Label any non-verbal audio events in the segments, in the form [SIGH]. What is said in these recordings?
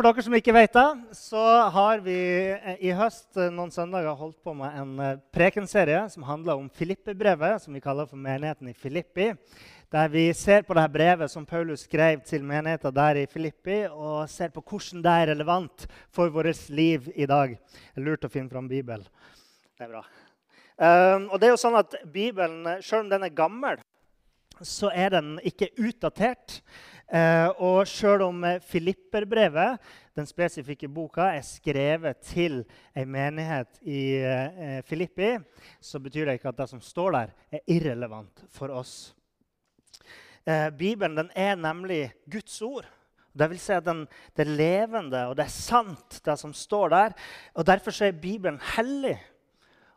For dere som ikke vet det, så har vi eh, i høst eh, noen søndager holdt på med en eh, prekenserie som handler om Filippe-brevet, som vi kaller for menigheten i Filippi. Der vi ser på dette brevet som Paulus skrev til menigheten der i Filippi, og ser på hvordan det er relevant for vårt liv i dag. Det er lurt å finne fram Bibelen. Det er bra. Um, og det er jo sånn at Bibelen, selv om den er gammel, så er den ikke utdatert. Eh, og selv om eh, Filipperbrevet, den spesifikke boka, er skrevet til en menighet i eh, Filippi, så betyr det ikke at det som står der, er irrelevant for oss. Bibelen er nemlig Guds ord. Det vil si at den, det er levende og det er sant, det som står der. Og Derfor er Bibelen hellig.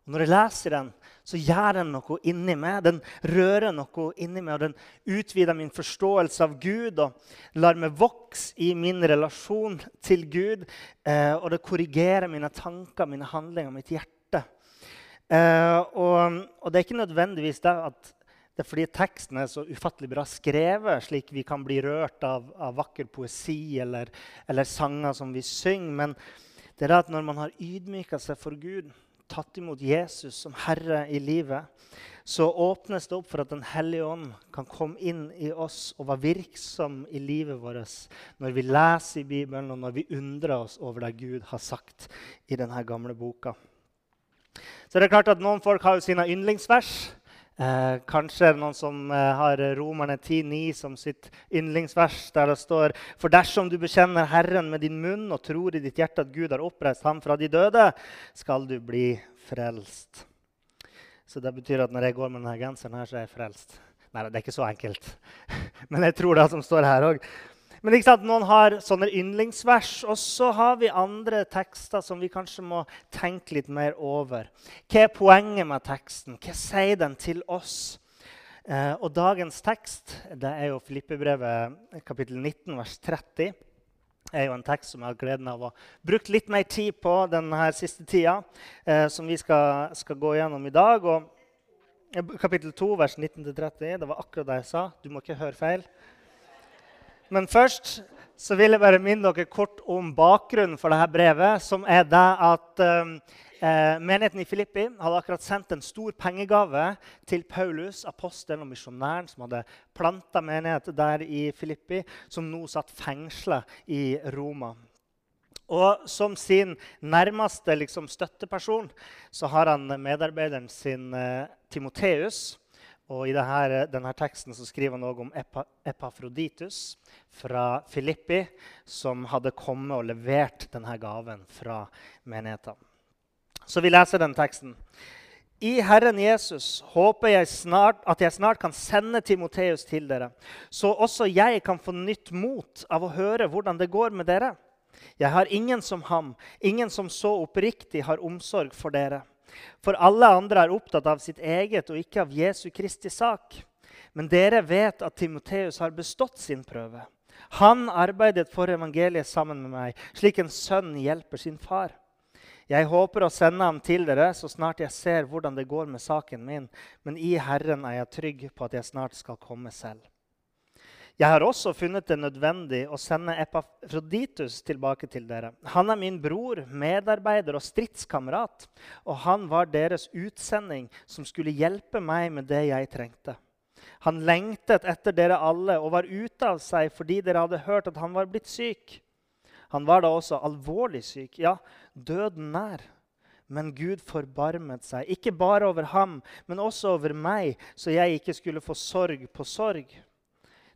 Og når jeg leser den, så gjør den noe inni meg. Den rører noe inni meg, og den utvider min forståelse av Gud og lar meg vokse i min relasjon til Gud. Eh, og det korrigerer mine tanker, mine handlinger, mitt hjerte. Eh, og, og, det er ikke nødvendigvis det at det er fordi teksten er så ufattelig bra skrevet, slik vi kan bli rørt av, av vakker poesi eller, eller sanger som vi synger. Men det er det at når man har ydmyka seg for Gud, tatt imot Jesus som Herre i livet, så åpnes det opp for at Den hellige ånd kan komme inn i oss og være virksom i livet vårt når vi leser i Bibelen, og når vi undrer oss over det Gud har sagt i denne gamle boka. Så det er klart at Noen folk har jo sine yndlingsvers. Eh, kanskje er det noen som eh, har Romerne 10,9 som sitt yndlingsvers, der det står For dersom du bekjenner Herren med din munn og tror i ditt hjerte at Gud har oppreist ham fra de døde, skal du bli frelst. Så det betyr at når jeg går med denne genseren, her, så er jeg frelst. Nei, det er ikke så enkelt. [LAUGHS] Men jeg tror det som står her òg. Men sant, noen har sånne yndlingsvers, og så har vi andre tekster som vi kanskje må tenke litt mer over. Hva er poenget med teksten? Hva sier den til oss? Eh, og dagens tekst det er jo Filippebrevet kapittel 19, vers 30 er jo en tekst som jeg har gleden av å bruke litt mer tid på denne siste tida, eh, som vi skal, skal, gå gjennom i dag. Og, kapittel 2, vers 19-30, det var akkurat det jeg sa. Du må ikke høre feil. Men først så vil jeg bare minne dere kort om bakgrunnen for dette brevet. Som er det at um, eh, menigheten i Filippi hadde akkurat sendt en stor pengegave til Paulus, apostelen og misjonæren som hadde planta menighet der i Filippi, som nå satt fengsla i Roma. Og som sin nærmeste liksom, støtteperson så har han medarbeideren sin eh, Timoteus. Og I denne, denne teksten skriver han også om Epafroditus fra Filippi, som hadde kommet og levert denne gaven fra menigheten. Så vi leser den teksten. I Herren Jesus håper jeg snart, at jeg snart kan sende Timoteus til dere, så også jeg kan få nytt mot av å høre hvordan det går med dere. Jeg har ingen som ham, ingen som så oppriktig har omsorg for dere. For alle andre er opptatt av sitt eget og ikke av Jesu Kristi sak. Men dere vet at Timoteus har bestått sin prøve. Han arbeidet for evangeliet sammen med meg, slik en sønn hjelper sin far. Jeg håper å sende ham til dere så snart jeg ser hvordan det går med saken min, men i Herren er jeg trygg på at jeg snart skal komme selv. Jeg har også funnet det nødvendig å sende Epafroditus tilbake til dere. Han er min bror, medarbeider og stridskamerat, og han var deres utsending som skulle hjelpe meg med det jeg trengte. Han lengtet etter dere alle og var ute av seg fordi dere hadde hørt at han var blitt syk. Han var da også alvorlig syk, ja, døden nær. Men Gud forbarmet seg, ikke bare over ham, men også over meg, så jeg ikke skulle få sorg på sorg.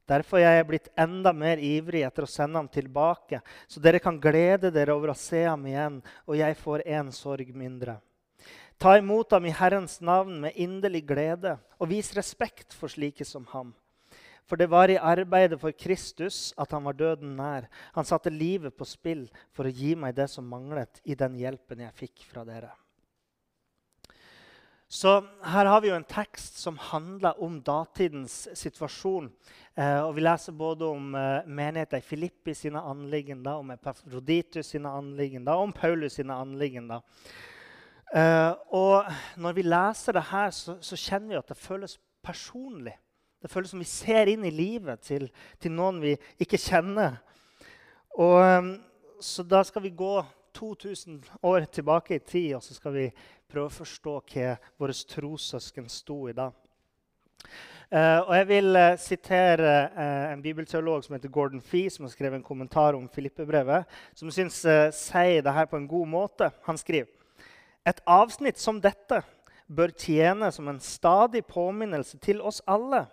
Derfor er jeg blitt enda mer ivrig etter å sende ham tilbake, så dere kan glede dere over å se ham igjen, og jeg får en sorg mindre. Ta imot ham i Herrens navn med inderlig glede, og vis respekt for slike som ham. For det var i arbeidet for Kristus at han var døden nær. Han satte livet på spill for å gi meg det som manglet i den hjelpen jeg fikk fra dere. Så her har vi jo en tekst som handler om datidens situasjon. Eh, og Vi leser både om eh, menigheten i Filippi sine anliggender, om Epafroditus sine anliggender og om Paulus sine anliggender. Eh, og når vi leser det her, så, så kjenner vi at det føles personlig. Det føles som vi ser inn i livet til, til noen vi ikke kjenner. Og, um, så da skal vi gå 2000 år tilbake i tid, og så skal vi prøve å forstå hva våre trossøsken sto i da. Uh, og Jeg vil uh, sitere uh, en bibelteolog som heter Gordon Fee, som har skrevet en kommentar om Filippebrevet, som syns sier det her på en god måte. Han skriver et avsnitt som dette bør tjene som en stadig påminnelse til oss alle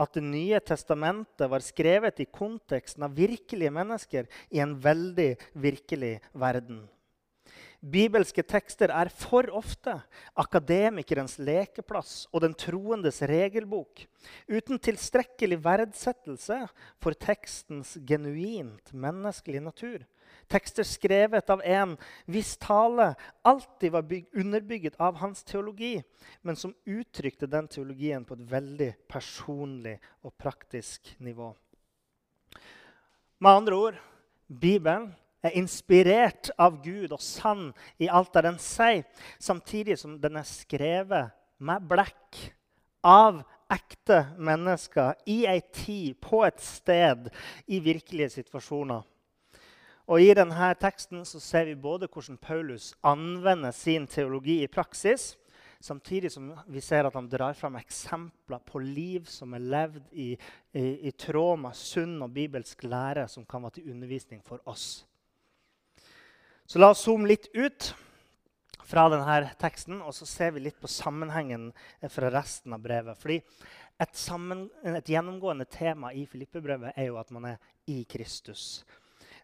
at Det nye testamentet var skrevet i konteksten av virkelige mennesker i en veldig virkelig verden. Bibelske tekster er for ofte akademikerens lekeplass og den troendes regelbok, uten tilstrekkelig verdsettelse for tekstens genuint menneskelige natur. Tekster skrevet av en hvis tale alltid var underbygget av hans teologi, men som uttrykte den teologien på et veldig personlig og praktisk nivå. Med andre ord Bibelen er inspirert av Gud og sann i alt det den sier, samtidig som den er skrevet med blekk av ekte mennesker i ei tid, på et sted, i virkelige situasjoner. Og I denne teksten så ser vi både hvordan Paulus anvender sin teologi i praksis, samtidig som vi ser at han drar fram eksempler på liv som er levd i, i, i tråd med sunn og bibelsk lære, som kan være til undervisning for oss. Så la oss zoome litt ut fra denne teksten, og så ser vi litt på sammenhengen fra resten av brevet. Fordi et, sammen, et gjennomgående tema i Filippebrevet er jo at man er i Kristus.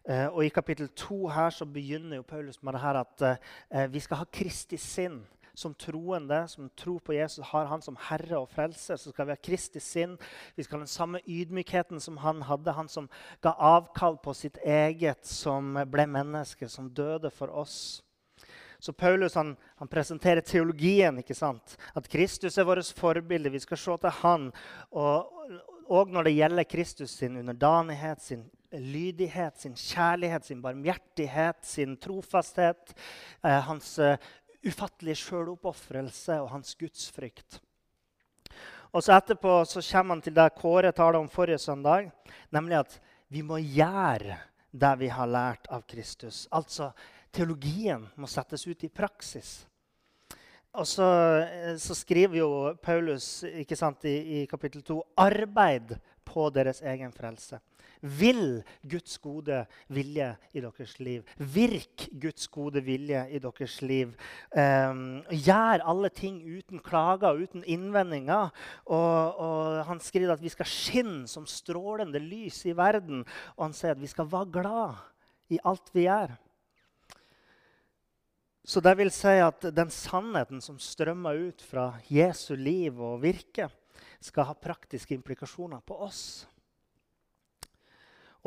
Eh, og I kapittel 2 her så begynner jo Paulus med det her at eh, vi skal ha Kristi sinn. Som troende, som tror på Jesus, har han som herre og frelser. Så skal vi ha Kristi sinn. Vi skal ha den samme ydmykheten som han hadde. Han som ga avkall på sitt eget, som ble menneske, som døde for oss. Så Paulus han, han, presenterer teologien. ikke sant? At Kristus er vårt forbilde. Vi skal se til han. Og, og når det gjelder Kristus sin underdanighet, sin lydighet, sin kjærlighet, sin barmhjertighet, sin trofasthet, eh, hans uh, ufattelige sjøloppofrelse og hans gudsfrykt. Og så Etterpå så kommer han til det Kåre talte om forrige søndag, nemlig at vi må gjøre det vi har lært av Kristus. Altså, teologien må settes ut i praksis. Og så, eh, så skriver jo Paulus sant, i, i kapittel 2 arbeid på deres egen frelse. Vil Guds gode vilje i deres liv. Virk Guds gode vilje i deres liv. Um, gjør alle ting uten klager uten innvendinger. Og, og, Han skriver at vi skal skinne som strålende lys i verden. Og han sier at vi skal være glad i alt vi gjør. Så det vil si at den sannheten som strømmer ut fra Jesu liv og virke, skal ha praktiske implikasjoner på oss.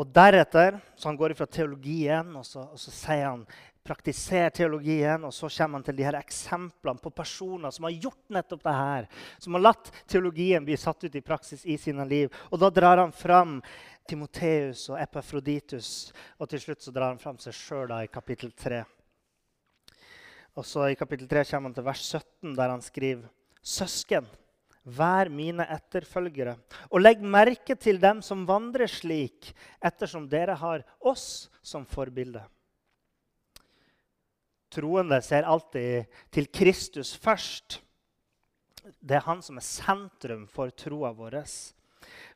Og deretter, så Han går fra teologien, og så, og så sier han praktiser teologien, og så kommer han til de her eksemplene på personer som har gjort nettopp det her. Som har latt teologien bli satt ut i praksis i sine liv. Og da drar han fram Timoteus og Epafroditus, og til slutt så drar han fram seg sjøl i kapittel 3. Og så I kapittel 3 kommer han til vers 17, der han skriver Søsken, Vær mine etterfølgere, og legg merke til dem som vandrer slik, ettersom dere har oss som forbilde. Troende ser alltid til Kristus først. Det er han som er sentrum for troa vår.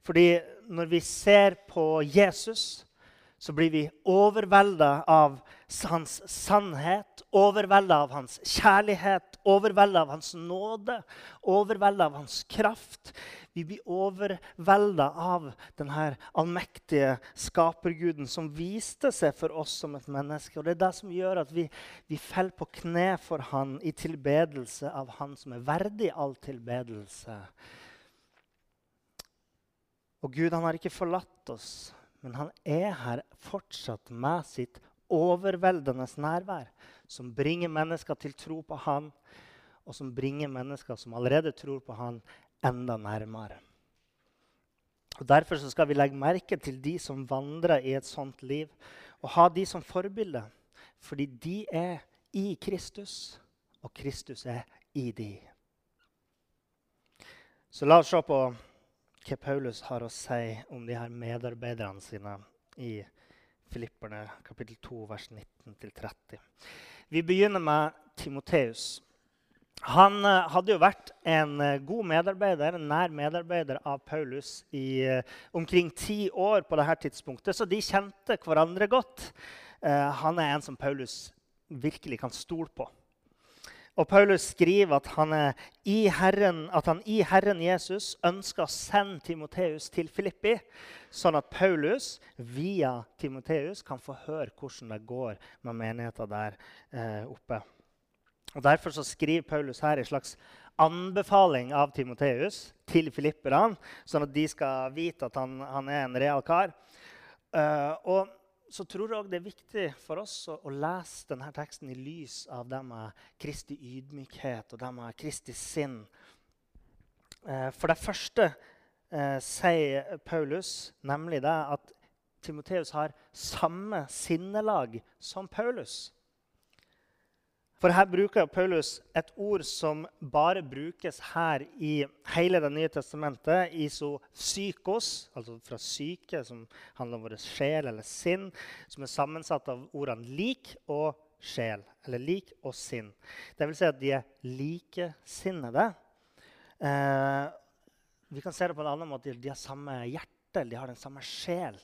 Fordi når vi ser på Jesus, så blir vi overvelda av hans sannhet, overvelda av hans kjærlighet, overvelda av hans nåde, overvelda av hans kraft. Vi blir overvelda av denne allmektige skaperguden som viste seg for oss som et menneske. Og Det er det som gjør at vi, vi faller på kne for han i tilbedelse av han som er verdig all tilbedelse. Og Gud han har ikke forlatt oss, men han er her fortsatt med sitt overveldende nærvær, som bringer mennesker til tro på han, og som bringer mennesker som allerede tror på han, enda nærmere. Og Derfor skal vi legge merke til de som vandrer i et sånt liv, og ha de som forbilde. Fordi de er i Kristus, og Kristus er i de. Så la oss se på hva Paulus har å si om de her medarbeiderne sine i Filipperne kapittel 2, vers 19-30. Vi begynner med Timoteus. Han uh, hadde jo vært en uh, god medarbeider, en nær medarbeider av Paulus i uh, omkring ti år på dette tidspunktet, så de kjente hverandre godt. han er en som Paulus virkelig kan stole på. Og Paulus skriver at han, Herren, at han i Herren Jesus ønsker å sende Timoteus til Filippi, sånn at Paulus via Timoteus kan få høre hvordan det går med menigheten der eh, oppe. Og Derfor så skriver Paulus her en slags anbefaling av Timoteus til filipperne, sånn at de skal vite at han, han er en real kar. Uh, og så tror jeg det er viktig for oss å, å, lese denne teksten i lys av det med Kristi ydmykhet og det med Kristi sinn. Eh, for det første eh, sier Paulus nemlig det at Timoteus har samme sinnelag som Paulus. For her bruker Paulus et ord som bare brukes her i hele Det nye testamentet. Isopsykos, altså fra syke, som handler om vår sjel eller sinn, som er sammensatt av ordene lik og sjel. Eller lik og sinn. Det vil si at de er likesinnede. Eh, vi kan se det på en annen måte. De har samme hjerte, de har den samme sjel.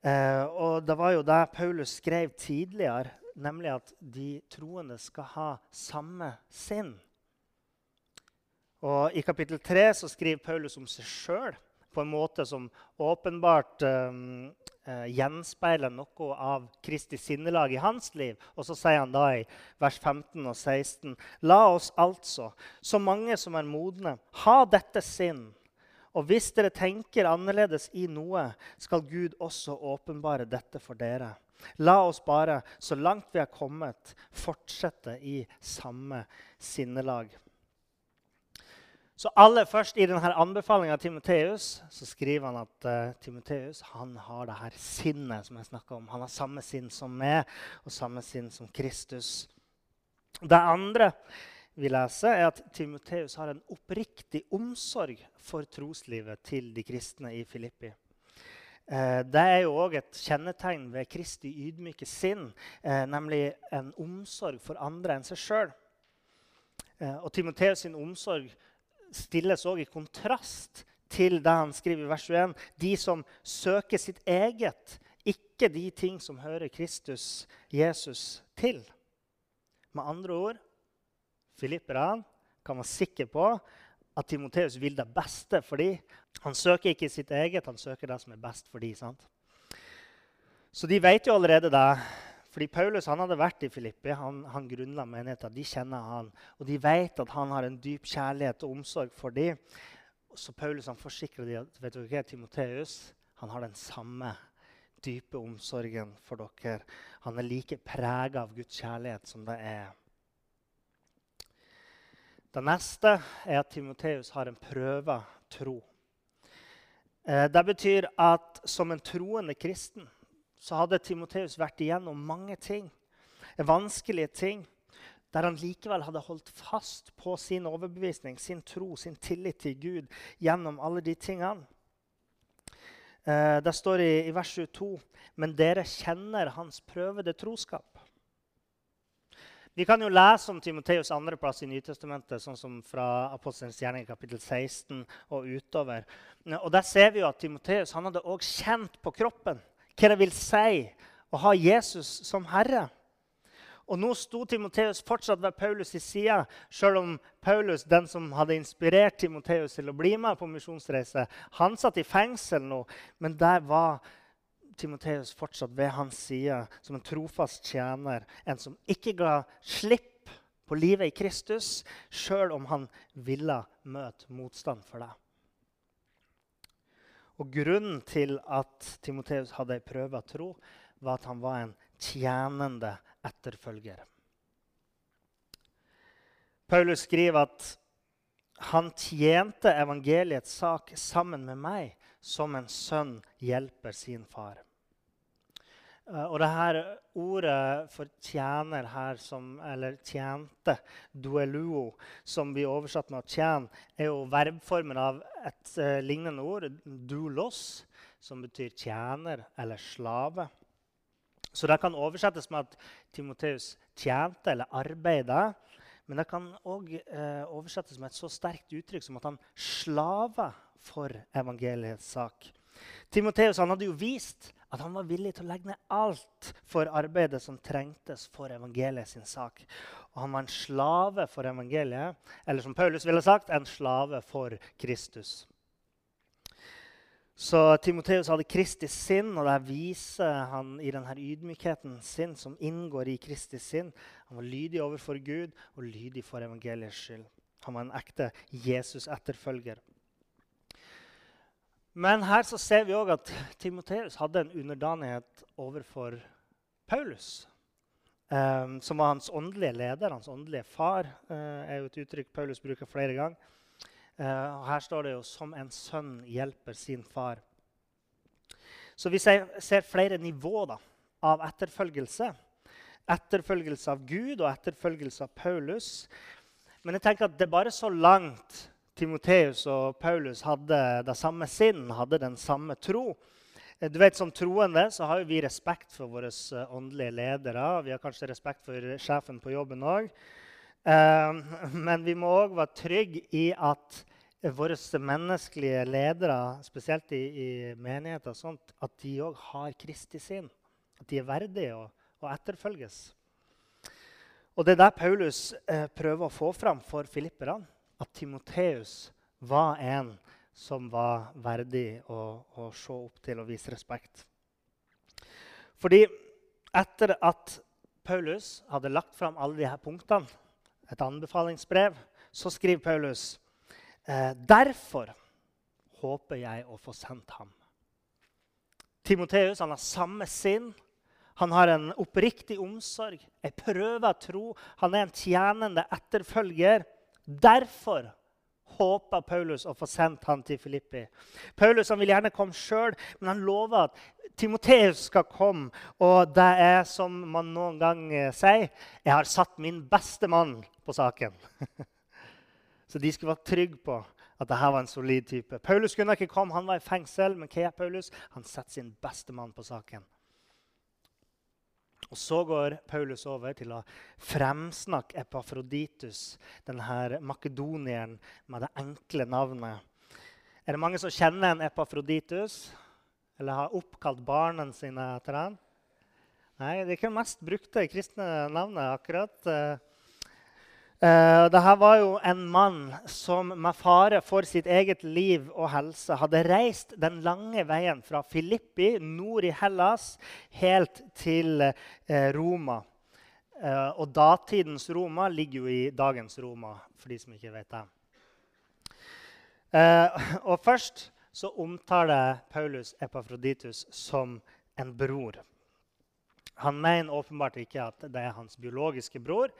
Eh, og det var jo det Paulus skrev tidligere nemlig at de troende skal ha samme sinn. Og I kapittel 3 så skriver Paulus om seg sjøl på en måte som åpenbart um, gjenspeiler noe av Kristi sinnelag i hans liv. Og så sier han da i vers 15 og 16.: La oss altså, så mange som er modne, ha dette sinn. Og hvis dere tenker annerledes i noe, skal Gud også åpenbare dette for dere. La oss bare, så langt vi har kommet, fortsette i samme sinnelag. Så aller først I denne anbefalinga av Timoteus så skriver han at uh, Timoteus han har det her sinnet som jeg snakka om. Han har samme sinn som meg og samme sinn som Kristus. Det andre vi leser, er at Timoteus har en oppriktig omsorg for troslivet til de kristne i Filippi. Eh, det er jo òg et kjennetegn ved Kristi ydmyke sinn, eh, nemlig en omsorg for andre enn seg sjøl. Eh, og Timoteus sin omsorg stilles òg i kontrast til det han skriver i vers 21. De som søker sitt eget, ikke de ting som hører Kristus, Jesus, til. Med andre ord Filipperne kan være sikre på at Timoteus vil det beste for dem. Han søker ikke sitt eget, han søker det som er best for dem. Så de vet jo allerede det. Fordi Paulus han hadde vært i Filippi, han, han grunnla menigheten. De kjenner han, og de vet at han har en dyp kjærlighet og omsorg for dem. Så Paulus han forsikrer dem at vet dere, Timoteus han har den samme dype omsorgen for dere. Han er like prega av Guds kjærlighet som det er det neste er at Timoteus har en prøva tro. Eh, det betyr at som en troende kristen så hadde Timoteus vært igjennom mange ting, vanskelige ting, der han likevel hadde holdt fast på sin overbevisning, sin tro, sin tillit til Gud gjennom alle de tingene. Eh, det står i, i vers 22.: Men dere kjenner hans prøvede troskap. Vi kan jo lese om Timoteus' andreplass i Nytestamentet, sånn som fra Apostelens gjerning kapittel 16 og utover. Og Der ser vi jo at Timoteus han hadde også kjent på kroppen hva det vil si å ha Jesus som herre. Og Nå sto Timoteus fortsatt ved Paulus' i side, selv om Paulus, den som hadde inspirert Timoteus til å bli med på misjonsreise, han satt i fengsel nå. Men der var Timoteus fortsatt ved hans side som en trofast tjener, en som ikke ga slipp på livet i Kristus, sjøl om han ville møte motstand for det. Og grunnen til at Timoteus hadde ei prøve av tro, var at han var en tjenende etterfølger. Paulus skriver at han tjente evangeliets sak sammen med meg, som en sønn hjelper sin far. Uh, og det her ordet for tjener her, som, eller tjente, dueluo, som blir oversatt med å tjene, er jo verbformen av et uh, lignende ord, dulos, som betyr tjener eller slave. Så det kan oversettes med at Timoteus tjente eller arbeida. Men det kan òg uh, oversettes med et så sterkt uttrykk som at han slava for evangeliets sak. Timoteus hadde jo vist at han var villig til å legge ned alt for arbeidet som trengtes for evangeliet sin sak. Og han var en slave for evangeliet, eller som Paulus ville sagt, en slave for Kristus. Så Timoteus hadde Kristi sinn, og det viser han i denne ydmykheten sin som inngår i Kristi sinn. Han var lydig overfor Gud og lydig for evangeliets skyld. Han var en ekte Jesus-etterfølger. Men her så ser vi òg at Timoteus hadde en underdanighet overfor Paulus. Um, som var hans åndelige leder, hans åndelige far. Uh, er jo et uttrykk Paulus bruker flere ganger. Uh, og her står det jo 'som en sønn hjelper sin far'. Så vi ser, ser flere nivåer da, av etterfølgelse. Etterfølgelse av Gud og etterfølgelse av Paulus. Men jeg tenker at det er bare så langt Timoteus og Paulus hadde det samme sinn, hadde den samme tro. Eh, du vet, Som troende så har vi respekt for våre eh, åndelige ledere. Vi har kanskje respekt for sjefen på jobben òg. Eh, men vi må òg være trygge i at våre menneskelige ledere, spesielt i, i menigheter, sånt, at de òg har Kristi sinn. At de er verdige å, å etterfølges. Og Det er det Paulus prøver å få fram for filipperne at Timoteus var en som var verdig å, å, se opp til og vise respekt. Fordi etter at Paulus hadde lagt fram alle disse punktene, et anbefalingsbrev, så skriver Paulus eh, derfor håper jeg å få sendt ham. Timoteus har samme sinn. Han har en oppriktig omsorg, en prøve av tro. Han er en tjenende etterfølger. Derfor håpa Paulus å få sendt han til Filippi. Paulus vil gjerne komme sjøl, men han lover at Timoteus skal komme. Og det er som man noen gang eh, sier Jeg har satt min beste mann på saken. [LAUGHS] Så de skulle være trygge på at dette var en solid type. Paulus kunne ikke komme, han var i fengsel. Men hva er Paulus? Han setter sin beste mann på saken. Og Så går Paulus over til å fremsnakke Epafroditus, denne makedonieren med det enkle navnet. Er det mange som kjenner en Epafroditus? Eller har oppkalt barna sine etter han? Nei, Det er ikke det mest brukte kristne navnet akkurat. Uh, Dette var jo en mann som med fare for sitt eget liv og helse hadde reist den lange veien fra Filippi, nord i Hellas, helt til uh, Roma. Uh, og datidens Roma ligger jo i dagens Roma, for de som ikke vet det. og først så omtaler Paulus Epafroditus som en bror. Han mener åpenbart ikke at det er hans biologiske bror.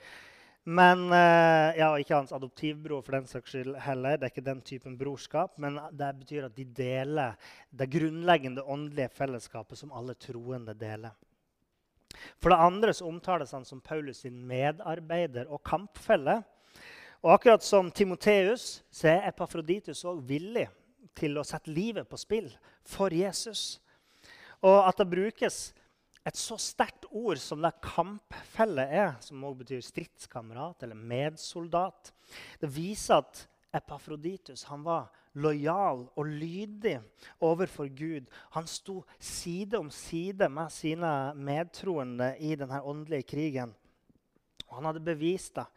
Men, eh, ja, Ikke hans adoptivbror for den saks skyld heller. Det er ikke den typen brorskap. Men det betyr at de deler det grunnleggende åndelige fellesskapet som alle troende deler. For det andre så omtales han som Paulus sin medarbeider og kampfelle. Og akkurat som Timoteus så er Epafroditus òg villig til å sette livet på spill for Jesus. Og at det brukes et så sterkt ord som det kampfelle er, som også betyr stridskamerat eller medsoldat, det viser at Epafroditus var lojal og lydig overfor Gud. Han sto side om side med sine medtroende i denne åndelige krigen. Og han hadde bevist det.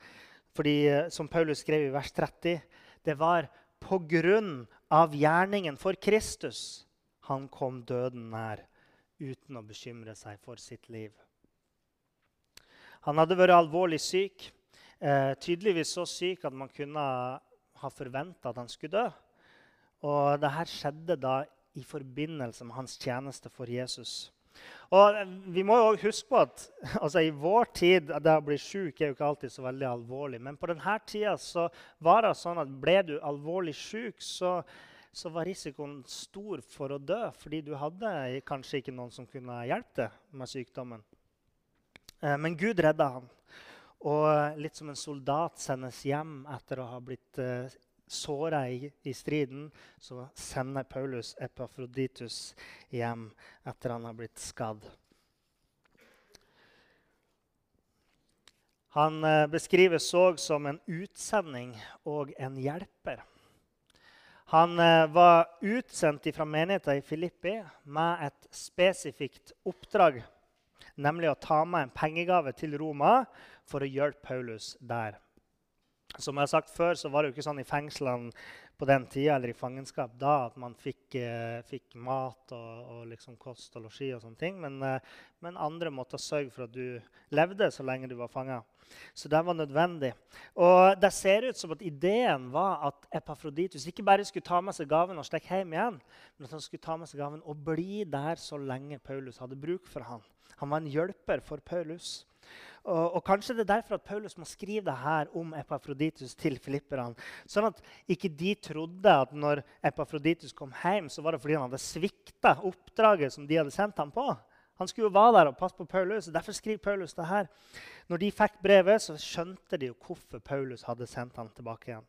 Fordi, eh, som Paulus skrev i vers 30, det var på grunn av gjerningen for Kristus han kom døden nær uten å bekymre seg for sitt liv. Han hadde vært alvorlig syk, eh, tydeligvis så syk at man kunne ha forventa at han skulle dø. Og dette skjedde da i forbindelse med hans tjeneste for Jesus. Og Vi må jo huske på at [LAUGHS] altså, i vår tid det å bli syk er jo ikke alltid så veldig alvorlig. Men på denne tida så var det sånn at ble du alvorlig syk, så, så var risikoen stor for å dø. Fordi du hadde kanskje ikke noen som kunne hjelpe deg med sykdommen. Eh, men Gud redda han. Og litt som en soldat sendes hjem etter å ha blitt eh, såra i, i, striden, så sender Paulus Epafroditus hjem etter han har blitt skadd. Han eh, beskrives òg som en utsending og en hjelper. Han eh, var utsendt fra menigheten i Filippi med et spesifikt oppdrag, nemlig å ta med en pengegave til Roma for å hjelpe Paulus der. Som jeg har sagt før, så var det jo ikke sånn i fengslene på den tida eller i fangenskap da at man fikk, eh, fikk mat og, og, liksom kost og losji og sånne ting. Men, eh, men, andre måtte sørge for at du levde så lenge du var fanga. Så det var nødvendig. Og det ser ut som at ideen var at Epafroditus ikke bare skulle ta med seg gaven og stikke hjem igjen, men at han skulle ta med seg gaven og bli der så lenge Paulus hadde bruk for han. Han var en hjelper for Paulus. Og, og, Kanskje det er derfor at Paulus må skrive det her om Epafroditus til filipperne. Sånn at ikke de trodde at når Epafroditus kom hjem, så var det fordi han hadde svikta oppdraget som de hadde sendt ham på. Han skulle jo være der og passe på Paulus. og Derfor skriver Paulus det her. Når de fikk brevet, så skjønte de jo hvorfor Paulus hadde sendt ham tilbake igjen.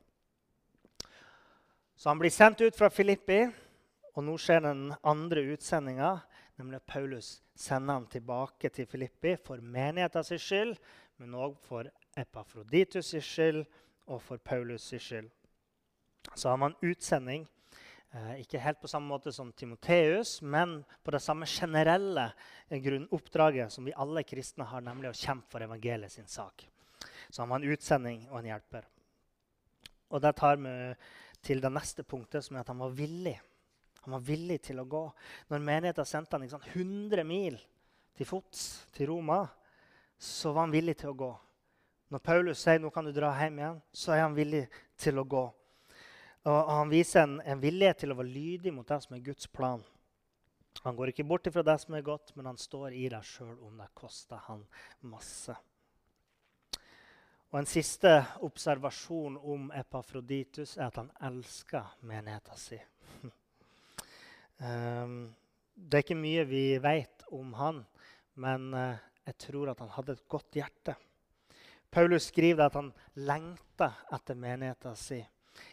Så han blir sendt ut fra Filippi, og nå skjer den andre utsendinga nemlig at Paulus sender ham tilbake til Filippi for menighetens skyld, men òg for Epafroditus' skyld og for Paulus' skyld. Så har man utsending, eh, ikke helt på samme måte som Timoteus, men på det samme generelle grunnoppdraget som vi alle kristne har, nemlig å kjempe for evangeliet sin sak. Så har man utsending og en hjelper. Og Det tar vi til det neste punktet, som er at han var villig han var villig til å gå. Når menigheten sendte han sant, 100 mil til fots til Roma, så var han villig til å gå. Når Paulus sier nå kan du dra hjem igjen, så er han villig til å gå. Og Han viser en, en villighet til å være lydig mot det som er Guds plan. Han går ikke bort fra det som er godt, men han står i det sjøl om det koster han masse. Og En siste observasjon om Epafroditus er at han elsker menigheten sin. Um, det er ikke mye vi vet om han, men uh, jeg tror at han hadde et godt hjerte. Paulus skriver at han lengta etter menigheten sin.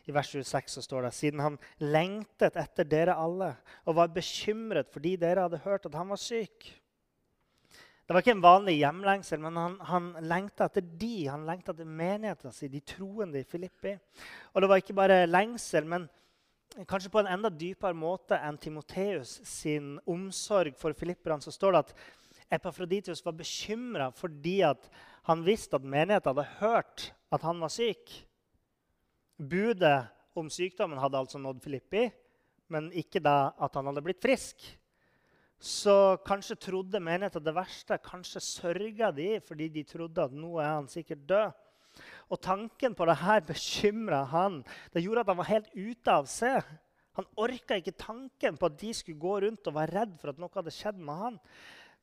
I vers 26 så står det siden han lengtet etter dere alle og var bekymret fordi dere hadde hørt at han var syk. Det var ikke en vanlig hjemlengsel, men han, han lengta etter de, han lengta etter menigheten sin, de troende i Filippi. Og det var ikke bare lengsel, men kanskje på en enda dypere måte enn Timoteus sin omsorg for filipperne, så står det at Epafroditius var bekymra fordi han visste at menigheten hadde hørt at han var syk. Budet om sykdommen hadde altså nådd Filippi, men ikke da at han hadde blitt frisk. Så kanskje trodde menigheten det verste. Kanskje sørga de fordi de trodde at nå er han sikkert død. Og tanken på det her bekymra han. Det gjorde at han var helt ute av seg. Han orka ikke tanken på at de skulle gå rundt og være redd for at noe hadde skjedd med han.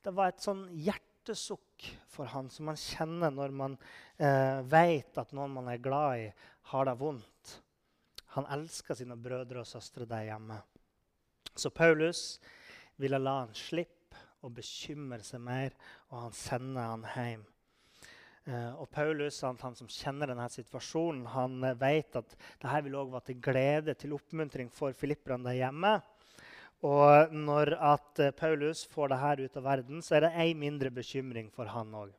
Det var et sånn hjertesukk for han som man kjenner når man eh, vet at noen man er glad i, har det vondt. Han elska sine brødre og søstre der hjemme. Så Paulus ville la han slippe å bekymre seg mer, og han sender han hjem. Uh, og Paulus, han, han, som kjenner denne situasjonen, han uh, vet at dette vil også være til glede til oppmuntring for filipperne der hjemme. Og når at uh, Paulus får dette ut av verden, så er det ei mindre bekymring for han òg.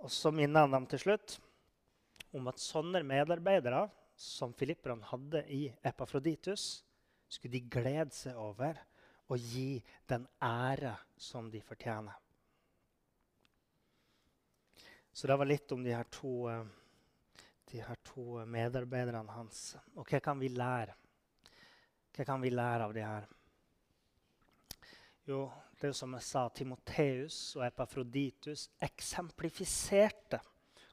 Og så minner han dem til slutt om at sånne medarbeidere som filipperne hadde i Epafroditus, skulle de glede seg over og gi den ære som de fortjener. Så det var litt om de her to, eh, de her to medarbeiderne hans. Og hva kan vi lære? Hva kan vi lære av de her? Jo, det er jo som jeg sa, Timoteus og Epafroditus eksemplifiserte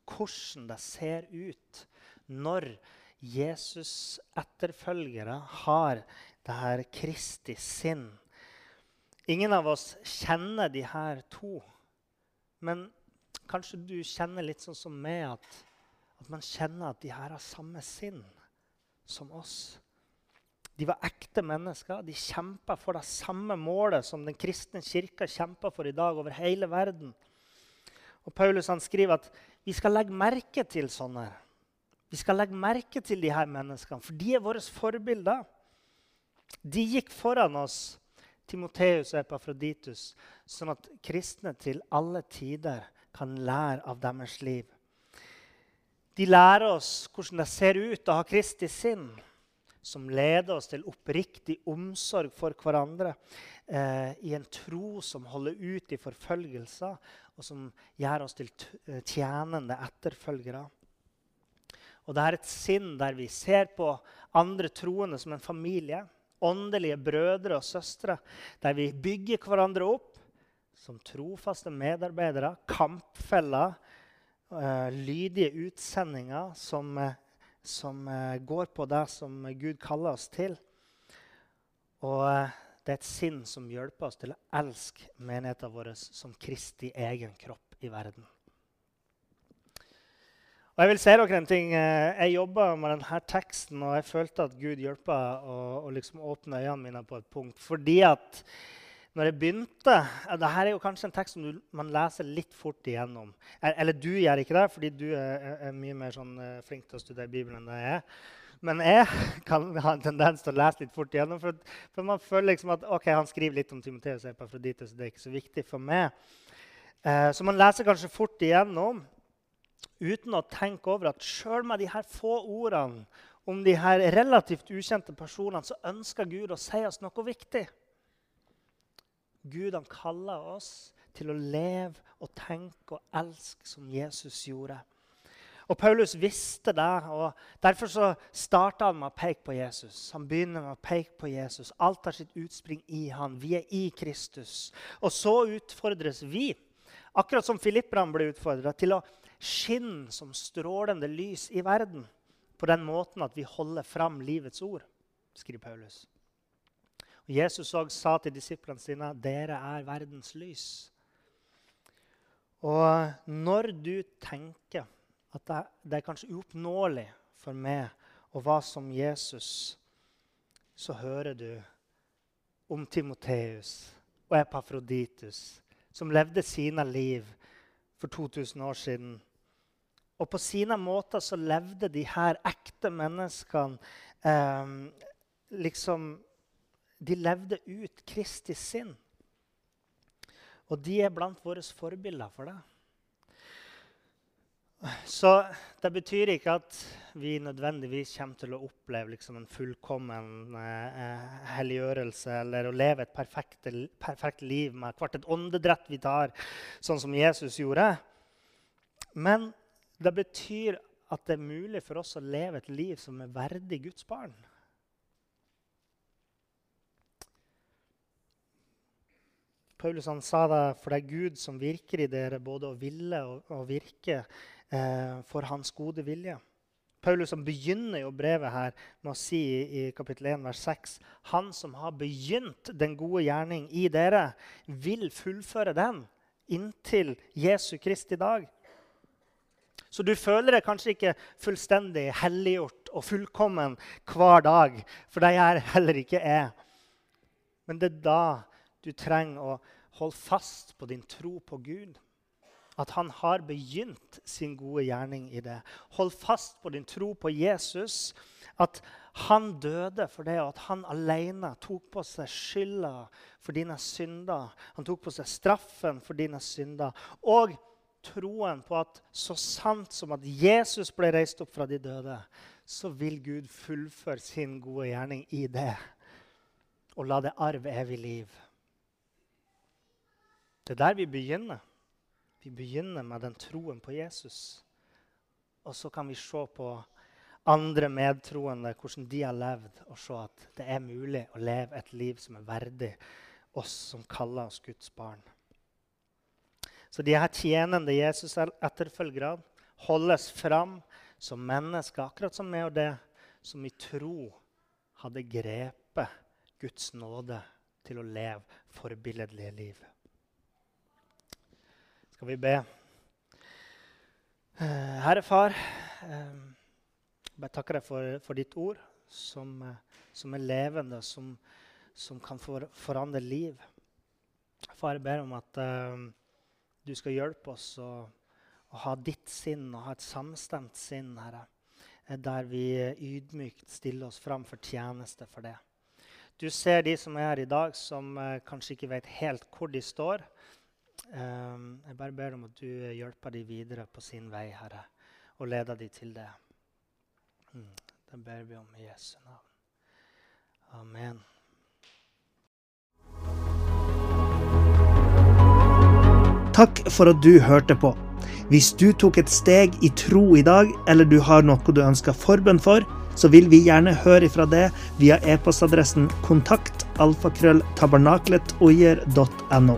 hvordan det ser ut når Jesus' etterfølgere har det her Kristi sinn. Ingen av oss kjenner de her to. Men kanskje du kjenner litt sånn som meg, at, at man kjenner at de her har samme sinn som oss. De var ekte mennesker. De kjempa for det samme målet som den kristne kirka kjemper for i dag over hele verden. Og Paulus han skriver at vi skal legge merke til sånne. Vi skal legge merke til de her menneskene, for de er våre forbilder. De gikk foran oss, Timoteus og Epafroditus, sånn at kristne til alle tider kan lære av deres liv. De lærer oss hvordan det ser ut å ha Kristi sinn, som leder oss til oppriktig omsorg for hverandre eh, i en tro som holder ut i forfølgelser, og som gjør oss til eh, tjenende etterfølgere. Og det er et sinn der vi ser på andre troende som en familie. Åndelige brødre og søstre, der vi bygger hverandre opp som trofaste medarbeidere, kampfeller, uh, lydige utsendinger som, uh, som uh, går på det som Gud kaller oss til. Og det er et sinn som hjelper oss til å elske menigheten vår som Kristi egen kropp i verden. Og Jeg vil si dere en ting. Jeg jobba med denne teksten, og jeg følte at Gud hjelper å, å liksom åpne øynene mine på et punkt. Fordi at når jeg begynte Dette er jo kanskje en tekst som du, man leser litt fort igjennom. Eller du gjør ikke det, fordi du er, er mye mer sånn, uh, flink til å studere Bibelen enn jeg er. Men jeg kan [LAUGHS] ha en tendens til å lese litt fort igjennom. For, for man føler liksom at ok, han skriver litt om Timoteus og Epafroditus, det er ikke så viktig for meg. Eh, så man leser kanskje fort igjennom uten å tenke over at sjøl med de her få ordene om de her relativt ukjente personene, så ønsker Gud å si oss noe viktig. Gud han kaller oss til å leve og tenke og elske som Jesus gjorde. Og Paulus visste det, og derfor så starta han med å peke på Jesus. Han begynner med å peke på Jesus. Alt har sitt utspring i han. Vi er i Kristus. Og så utfordres vi, akkurat som filipperne ble utfordra, til å skinne som strålende lys i verden på den måten at vi holder fram livets ord, skriver Paulus. Jesus også sa til disiplene sine dere er verdens lys. Og når du tenker at det er kanskje uoppnåelig for meg å være som Jesus, så hører du om Timoteus og Epafroditus, som levde sine liv for 2000 år siden. Og på sine måter så levde de her ekte menneskene eh, liksom de levde ut Kristi sinn. Og de er blant våre forbilder for det. Så det betyr ikke at vi nødvendigvis kommer til å oppleve liksom en fullkommen eh, helliggjørelse eller å leve et perfekt, perfekt liv med hvert et åndedrett vi tar, sånn som Jesus gjorde. Men det betyr at det er mulig for oss å leve et liv som er verdig Guds barn. Paulus han sa det, for det er Gud som virker i dere, både å ville og, og virke eh, for hans gode vilje. Paulus han begynner jo brevet her med å si i, i kapittel 1, vers 6.: Han som har begynt den gode gjerning i dere, vil fullføre den inntil Jesu Kristi dag. Så du føler deg kanskje ikke fullstendig helliggjort og fullkommen hver dag, for det er heller ikke er. Men det er da du trenger å holde fast på din tro på Gud. At han har begynt sin gode gjerning i det. Hold fast på din tro på Jesus. At han døde for det, og at han alene tok på seg skylda for dine synder. Han tok på seg straffen for dine synder. Og troen på at så sant som at Jesus ble reist opp fra de døde, så vil Gud fullføre sin gode gjerning i det og la det arve evig liv. Det er der vi begynner. Vi begynner med den troen på Jesus. Og så kan vi se på andre medtroende, hvordan de har levd, og se at det er mulig å leve et liv som er verdig oss som kaller oss Guds barn. Så de her tjenende Jesus-etterfølgerne holdes fram som mennesker, akkurat som meg og det, som i tro hadde grepet Guds nåde til å leve forbilledlige liv. Skal vi be? Eh, Herre Far, eh, jeg takker deg for, for ditt ord, som, eh, som, er levende, som, som kan for, forandre liv. Far, jeg ber om at uh, du skal hjelpe oss å, å, ha ditt sinn og ha et samstemt sinn, Herre. Der vi ydmykt stiller oss fram for tjeneste for det. Du ser de som er her i dag, som uh, kanskje ikke vet helt hvor de står. Um, jeg bare ber om at du hjelper dem videre på sin vei, Herre, og leder dem til det. Mm, det ber vi om i Jesu navn. Amen. Takk for at du hørte på. Hvis du tok et steg i tro i dag, eller du har noe du ønsker forbønn for, så vil vi gjerne høre ifra det via e-postadressen kontakt alfakrølltabernakletOier.no.